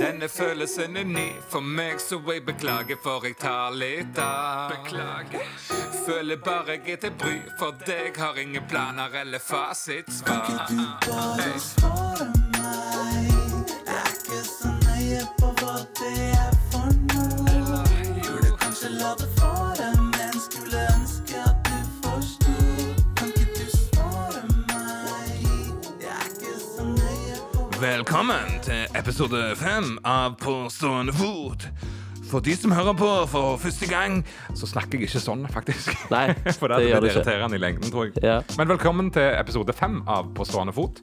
Denne følelsen er ny for meg, så jeg beklager for jeg tar litt av. Beklager. Føler bare jeg er til bry, for deg har ingen planer eller fasitsvar. Bare svare meg. Velkommen til episode fem av På stående fot. For de som hører på for første gang, så snakker jeg ikke sånn, faktisk. Nei, For det det gjør du ikke. irriterende i lengden, tror jeg. Ja. Men velkommen til episode fem av På stående fot.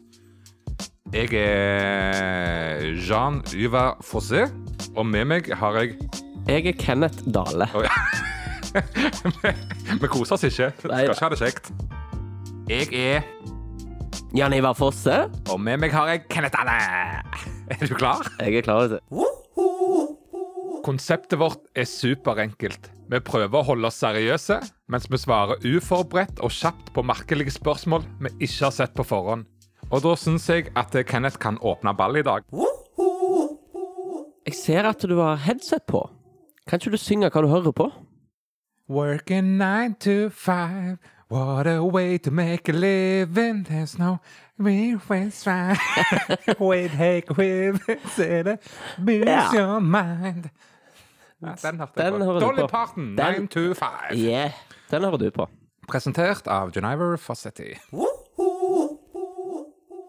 Jeg er Jean Yvar Fossé, og med meg har jeg Jeg er Kenneth Dale. Oi. Vi koser oss ikke. Nei. Skal ikke ha det kjekt. Jeg er Jan Ivar Fosse. Og med meg har jeg Kenneth Anne. Er du klar? Jeg er klar. Konseptet vårt er superenkelt. Vi prøver å holde oss seriøse, mens vi svarer uforberedt og kjapt på merkelige spørsmål vi ikke har sett på forhånd. Og da syns jeg at Kenneth kan åpne ball i dag. Jeg ser at du har headset på. Kan ikke du synge hva du hører på? Working nine to five, what a way to make a living. There's no real way right. Wait, take say it, lose Ja. your mind. Ja, den hørte jeg Den på. Dolly. Parton, Den- nine to five. Yeah, den hører du på. Presentert av Geniver Fossetti.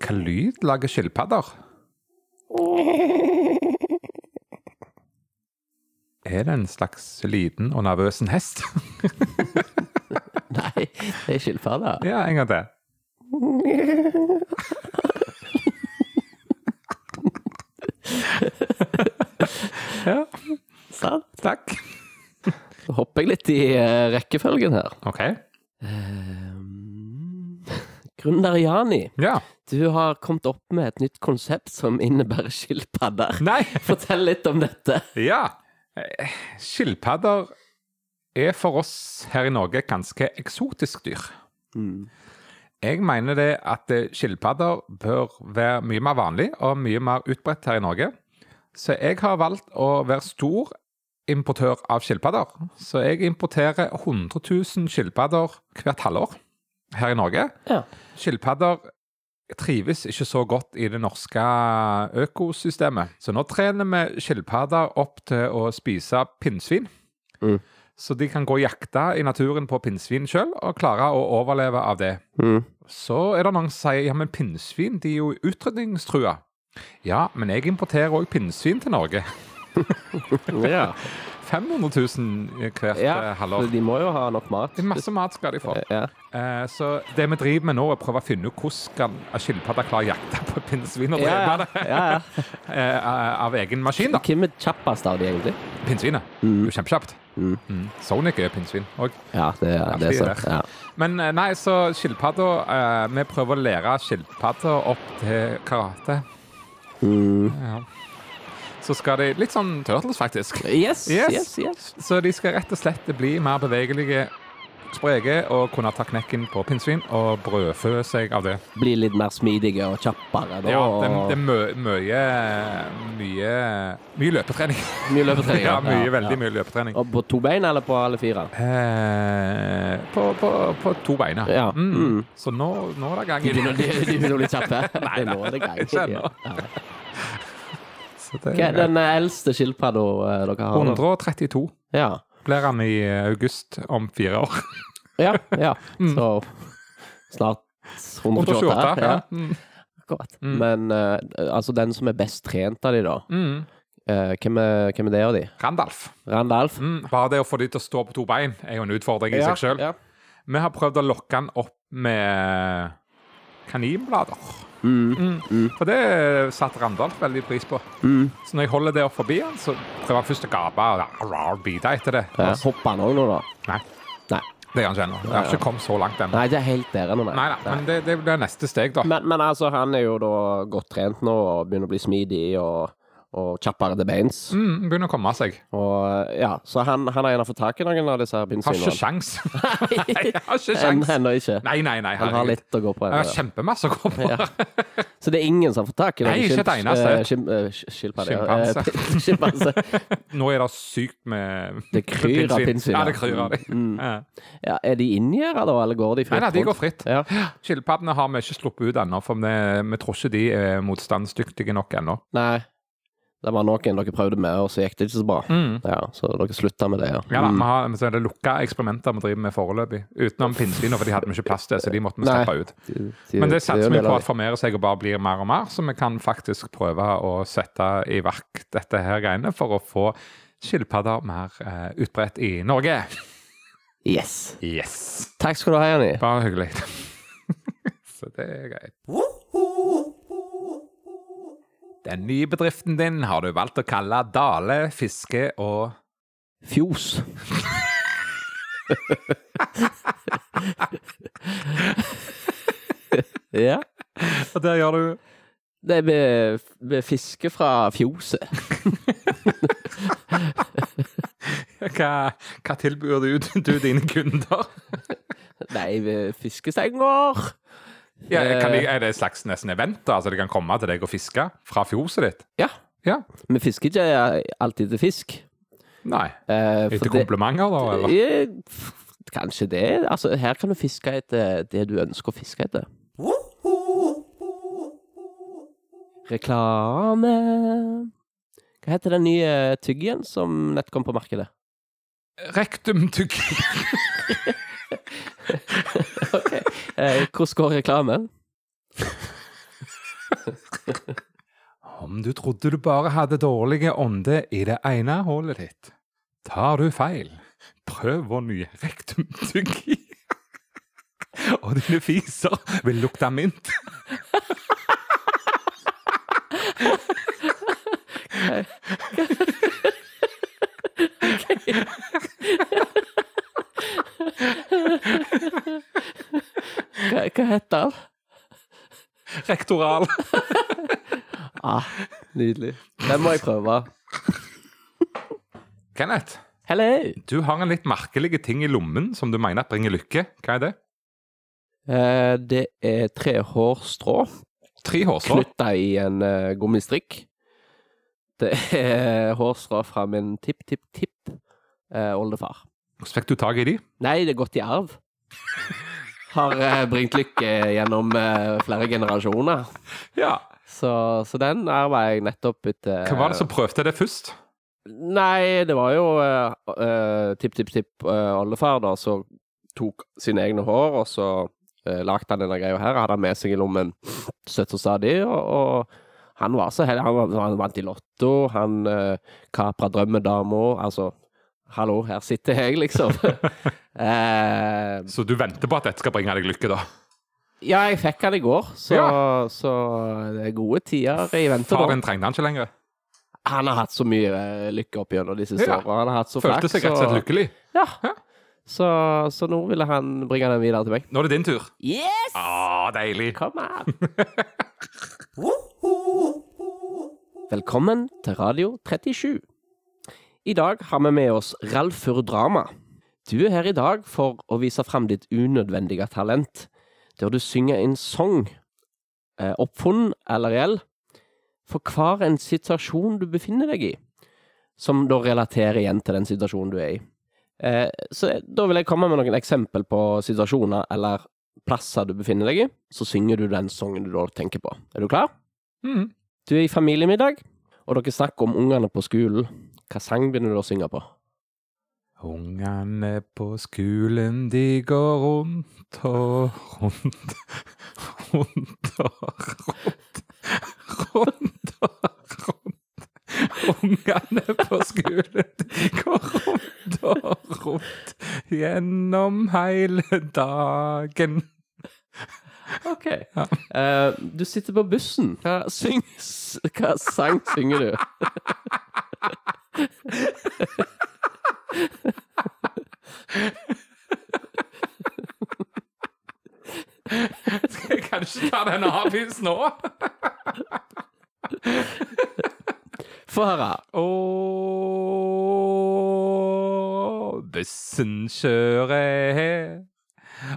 Hva lyd lager skilpadder? Er det en slags liten og nervøs hest? Nei, det er skilpadde. ja, en gang til. ja, Sant? takk. Så hopper jeg litt i eh, rekkefølgen her. OK. Um, Gründer Jani, Ja. du har kommet opp med et nytt konsept som innebærer skilpadder. Nei. Fortell litt om dette. Ja. Eh, Skilpadder er for oss her i Norge ganske eksotisk dyr. Jeg mener det at eh, skilpadder bør være mye mer vanlig og mye mer utbredt her i Norge. Så jeg har valgt å være stor importør av skilpadder. Så jeg importerer 100 000 skilpadder hvert halvår her i Norge. Ja. Skilpadder trives ikke så godt i det norske økosystemet. Så nå trener vi skilpadder opp til å spise pinnsvin. Mm. Så de kan gå og jakte i naturen på pinnsvin sjøl og klare å overleve av det. Mm. Så er det noen som sier ja, men pinnsvin de er jo utrydningstrua. Ja, men jeg importerer òg pinnsvin til Norge. Ja. 500 000 hvert ja. eh, halvår. de må jo ha nok mat. Det er Masse mat skal de få. Ja. Eh, så det vi driver med nå, er å prøve å finne ut hvordan skilpadder klare å jakte på pinnsvin og drepe ja. det ja, ja. eh, av egen maskin. da. Hvem er kjappest av de, egentlig? Pinnsvinet. Er kjempekjapt. Mm. Mm. Sonic er pinnsvin òg. Ja, det, er- det er sant. Ja. Men eh, nei, så skilpadda eh, Vi prøver å lære skilpadda opp til karate. Mm. Ja. Så skal de Litt sånn Turtles, faktisk. Yes, Yes. yes, yes. Så de skal rett og slett bli mer bevegelige, spreke og kunne ta knekken på pinnsvin og brødfø seg av det. Bli litt mer smidige og kjappere. Da, Ja, det, det er mø, mye Mye Mye løpetrening. Mye løpetrening. Ja, mye, ja, veldig ja. mye løpetrening. Og på to bein eller på alle fire? Eh, på, på, på to bein, Ja, Mm. mm. Så nå, nå er det gang i det. de, de begynner å bli kjappe. Nei, Det er nå det gang. ennå. Det Hva er den eldste skilpadda eh, dere har? 132 Ja. Blir han i august om fire år. ja, ja. Mm. Så snart 128. 128, ja. ja. Mm. Akkurat. Mm. Men uh, altså den som er best trent av de, da. Mm. eh, hvem, er, hvem er det av de? Randalf. Randalf? Mm. Bare det å få de til å stå på to bein er jo en utfordring i seg sjøl. Ja. Vi har prøvd å lokke han opp med kaninblader. Mm. Mm. Mm. For det satte Randolf veldig pris på. Mm. Så når jeg holder det opp forbi han, så prøver han først å gape og bite etter det. Ja. Hopper han òg nå, da? Nei, Nei. det gjør han ikke ennå. Jeg har ikke kommet så langt ennå. Nei, det er helt der ennå, nei. Nei da, men det, det er neste steg, da. Men, men altså, han er jo da godt trent nå og begynner å bli smidig og, og kjappere til beins. Mm, begynner å komme seg. Og ja, Så han, han har gjerne fått tak i noen av disse her Har ikke sjans. Nei, har ikke sjans. Ennå ikke. Nei, nei, nei. Han har litt å gå på. Jeg har kjempemasse å gå på. Ja. Så det er ingen som har fått tak i noen Skilpadde. Skimpanse. Eh, Nå er det sykt med Det kryr av pinnsvin. Ja, det kryr av dem. Mm. Ja. Ja, er de inngjerda, da, eller går de fritt? Nei, nei, de går fritt. Ja. Skilpaddene har vi ikke sluppet ut ennå, for vi, vi tror ikke de er motstandsdyktige nok ennå. Nei. Det var noen dere prøvde med, og så gikk det ikke så bra. Mm. Ja, Så dere slutta med det, ja. Ja, da, Mm. vi har, så er det lukka eksperimenter vi driver med foreløpig. Utenom pinnsvina, for de hadde vi ikke plass til, så de måtte vi Nei. ut. De- de- Men det satser vi på at formerer seg og bare blir mer og mer, så vi kan faktisk prøve å sette i verk dette her greiene for å få skilpadder mer uh, utbredt i Norge. Yes. Yes! Takk skal du ha, Jenny. Bare hyggelig. så det er greit. Den nye bedriften din har du valgt å kalle Dale fiske og Fjos. ja. Og der gjør du Det er med, med fiske fra fjoset. Hva, hva tilbyr du, du dine kunder? Nei, fiskestenger. Ja, kan de, er det et slags nesten event? da? Altså de kan komme til deg og fiske fra fjoset ditt? Ja. Ja. Vi fisker ikke alltid til fisk. Nei. Eh, Etter komplimenter, da? Eller? Eh, Kanskje det. Altså, her kan du fiske etter det du ønsker å fiske etter. Reklame Hva heter den nye tyggen som nett kom på markedet? Rektumtygg. Eh, Hvordan går reklamen? Om du trodde du bare hadde dårlige ånde i det ene hullet ditt, tar du feil. Prøv vår nye rektumtyggi. Og dine fiser vil lukte mint. Hva, heter den? Rektoral. Ah, nydelig. Den må jeg prøve. Kenneth, Hello! du har en litt merkelig ting i lommen som du mener bringer lykke. Hva er det? Eh, det er tre hårstrå Tre hårstrå. knytta i en uh, gummistrikk. Det er hårstrå fra min tipp-tipp-tipp eh, oldefar. Hvordan fikk du tak i de? Nei, det er gått i arv. Har eh, bringt lykke gjennom eh, flere generasjoner. Ja. Så, så den arva jeg nettopp etter Hvem var det som prøvde det først? Nei, det var jo uh, uh, tipp-tipp-tipp uh, oldefar da, som tok sine egne hår, og så uh, lagde han denne greia her. Hadde han med seg i lommen støtt og stadig, og, og han var så heldig. Han, han vant i Lotto, han uh, kapra drømmedama. Altså, hallo, her sitter jeg, liksom. Eh, Så du venter på at dette skal bringe deg lykke, da? ja, jeg fikk han i går, så, Ja. så det er gode tider i vente. Faren trengte han ikke lenger. Han har hatt så mye eh, lykke opp gjennom de siste Ja. årene. Han har hatt så Følte seg rett og slett lykkelig. Ja. Ja. Så, så nå ville han bringe den videre til meg. Nå er det din tur. Yes! Ah, deilig. Kom an! Velkommen til Radio 37. I dag har vi med oss Ralfur Drama. Du er her i dag for å vise fram ditt unødvendige talent, der du synger en sang, eh, oppfunnet eller reell, for hver en situasjon du befinner deg i, som da relaterer igjen til den situasjonen du er i. Eh, så da vil jeg komme med noen eksempel på situasjoner eller plasser du befinner deg i, så synger du den sangen du da tenker på. Er du klar? Mm. Du er i familiemiddag, og dere snakker om ungene på skolen. Hva sang begynner du å synge på? Ungene på skolen, de går rundt og rundt, rundt og rundt, rundt og rundt. Ungene på skolen, de går rundt og rundt gjennom hele dagen. Ok. Eh, du sitter på bussen. Hva, syng, hva sang synger du? Skal jeg kanskje ta den avisen nå? Få høre. Og bussen kjører her,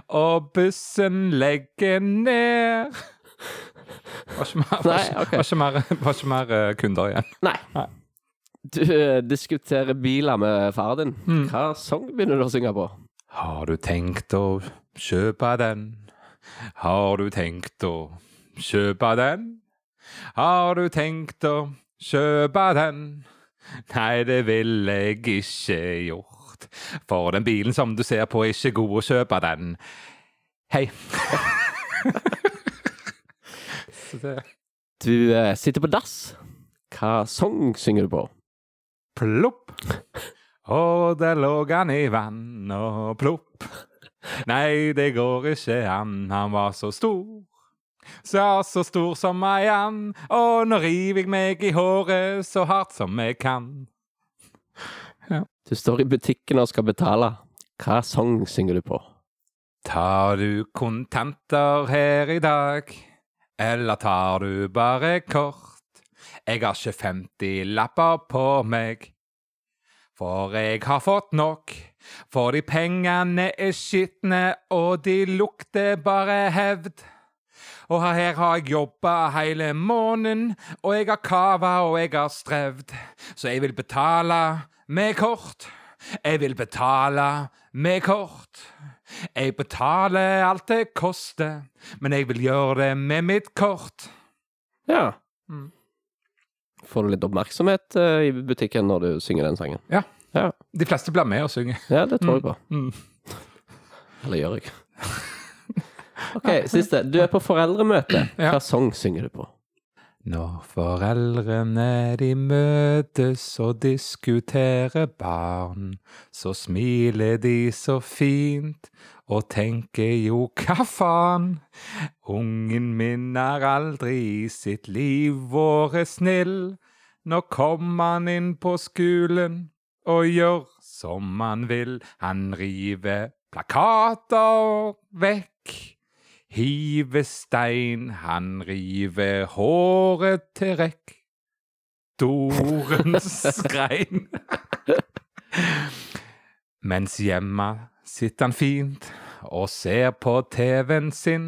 og bussen legger ned. Var ikke mer, var ikke, var ikke mer, var ikke mer eh, kunder igjen. Nei. Nei. Du eh, diskuterer biler med far din. Mm. Hva sang begynner du å synge på? Har du tenkt å kjøpe den? Har du tenkt å kjøpe den? Har du tenkt å kjøpe den? Nei, det ville jeg ikke gjort. For den bilen som du ser på, er ikke god å kjøpe den. Hei. Du eh, sitter på dass. Hva sang synger du på? Plopp. Og der lå han i vann og plopp. Nei, det går ikke an, han var så stor. Så, så stor som ei and, og nå river jeg meg i håret så hardt som jeg kan. Du står i butikken og skal betale. Hva sang synger du på? Tar du kontanter her i dag, eller tar du bare kort? Jeg har ikke 50 lapper på meg, for jeg har fått nok. For de pengene er skitne, og de lukter bare hevd. Og her har jeg jobba hele måneden, og jeg har kava og jeg har strevd. Så jeg vil betale med kort. Jeg vil betale med kort. Jeg betaler alt det koster, men jeg vil gjøre det med mitt kort. Ja. Mm. Får du litt oppmerksomhet eh, i butikken når du synger den sangen? Ja. Ja, De fleste blir med og synger. ja det tror jeg på. Mm. Eller gjør jeg? OK, siste. Du er på foreldremøte. Ja. Hva sang synger du på? Når foreldrene de møtes og diskuterer barn, så smiler de så fint og tenker jo hva faen? Ungen min er aldri i sitt liv vært snill. Nå kommer han inn på skolen og gjør som han vil. Han river plakater vekk. Hive stein, han river håret til rekk. Dorens skrein. Mens hjemme sitter han fint og ser på TV-en sin.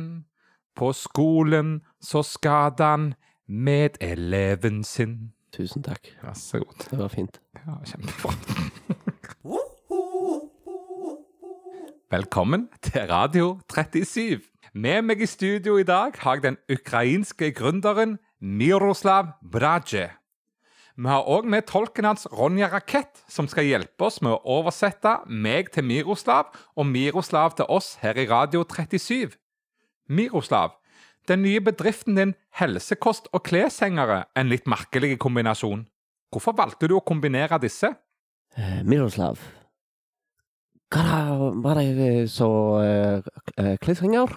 På skolen så skader han medeleven sin. Tusen takk. Vær så god. Det var fint. Ja, kjempebra. Velkommen til Radio 37. Med meg i studio i dag har jeg den ukrainske gründeren Miroslav Braje. Vi har òg med tolken hans Ronja Rakett, som skal hjelpe oss med å oversette meg til Miroslav og Miroslav til oss her i Radio 37. Miroslav, den nye bedriften din Helsekost og kleshengere er en litt merkelig kombinasjon. Hvorfor valgte du å kombinere disse? Eh, Miroslav. Hva da, var det så uh, kleshenger?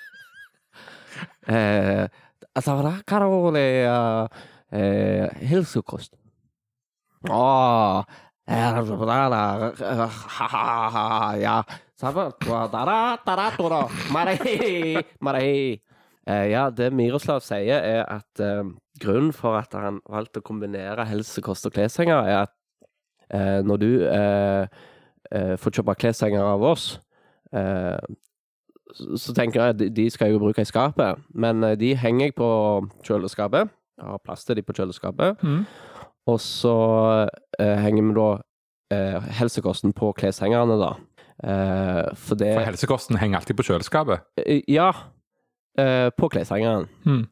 eh, altså, hva da, hva da det uh, uh, helsekost? Å, eh, da, da, eh, ha, ha, ha, ja. Eh, ja, det Miroslav sier, er at eh, grunnen for at han valgte å kombinere helsekost og kleshenger, er at eh, når du eh, får kjøpe kleshenger av oss, eh, så, tenker jeg at de- skal jeg jo bruke i skapet, men eh, de henger jeg på kjøleskapet. Jeg har plass til de på kjøleskapet. Mm. Og så eh, henger vi da eh, helsekosten på kleshengerne, da. Eh, for det For helsekosten henger alltid på kjøleskapet. Ja, eh, på kleshengeren. Mm.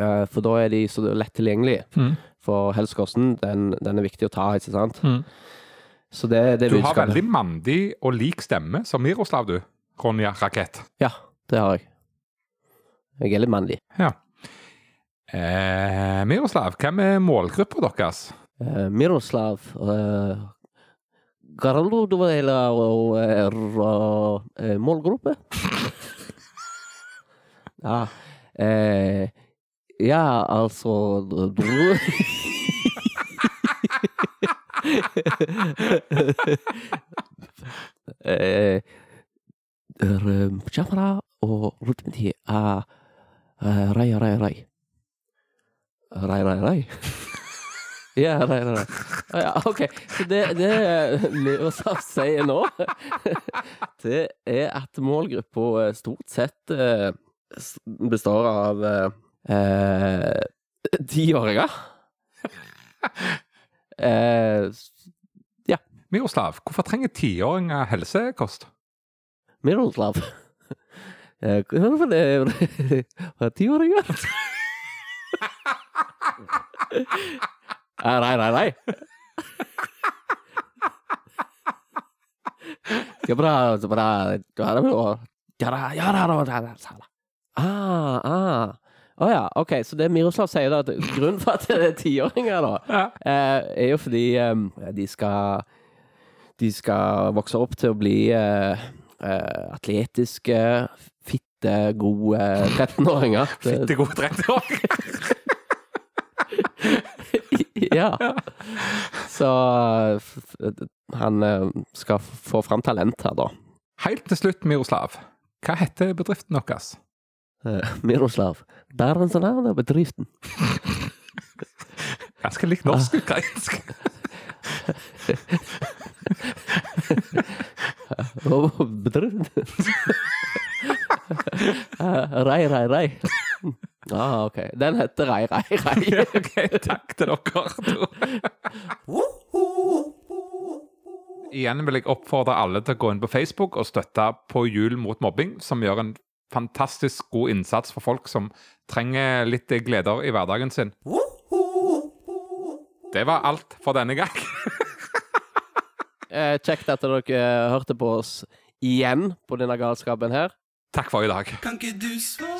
Eh, for da er de så lett tilgjengelige. Mm. For helsekosten, den, den er viktig å ta, ikke sant? Så det, det er Du har veldig mandig og lik stemme som Miroslav, du. Ronja Rakett. Ja, det har jeg. Jeg er litt mannlig. Ja. Eh, Miroslav, hvem er målgruppa deres? Eh, Miroslav Garaldo, du var del av uh, målgruppe? ja. Eh, ja, altså du ورتمتي راي راي راي راي راي rai. Ja, nei, nei, nei. Ja, OK. Så det, det Miroslav sier nå, det er at målgruppa eh, stort sett eh, består av eh, eh, tiåringer. Eh, ja. Miroslav, hvorfor trenger tiåringer helsekost? Miroslav. Eh, Hvorfor det er tiåringer? Eh, Nei, nei, nei. Ja, bra, bra. Ja, da. Ja, da, ja, da. Ah, ah. Å ja, OK. Så det Miroslav sier, da, at grunnen for at det er tiåringer, da, Ja. eh, er jo fordi eh, de skal De skal vokse opp til å bli eh, eh, atletiske, fitte, gode 13-åringer. Det- Fitte gode 30-åringer ja. Så han eh, skal få fram talent her, da. Helt til slutt, Miroslav. Hva heter bedriften deres? Eh, Miroslav. Bærensnavn er bedriften. Likt norsk-ukrainsk. Og bedriften Rei, rei, rei. Ah, OK. Den heter Rei, rei, rei. ok, takk til dere. Igjen vil jeg oppfordre alle til å gå inn på Facebook og støtte På hjul mot mobbing, som gjør en fantastisk god innsats for folk som trenger litt gleder i hverdagen sin. Det var alt for denne gang. Eh, Kjekt at dere hørte på oss igjen på denne galskapen her. Takk for i dag. Kan ikke du svare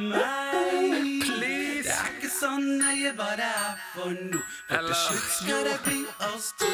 meg? Please. Det er ikke så nøye hva det er for noe. For til slutt skal det bli oss to.